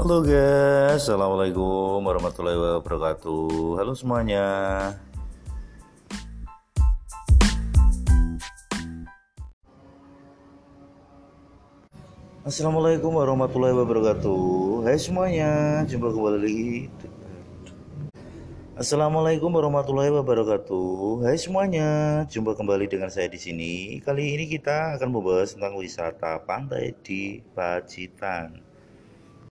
Halo guys, Assalamualaikum warahmatullahi wabarakatuh. Halo semuanya. Assalamualaikum warahmatullahi wabarakatuh. Hai semuanya, jumpa kembali lagi. Assalamualaikum warahmatullahi wabarakatuh. Hai semuanya, jumpa kembali dengan saya di sini. Kali ini kita akan membahas tentang wisata pantai di Pacitan.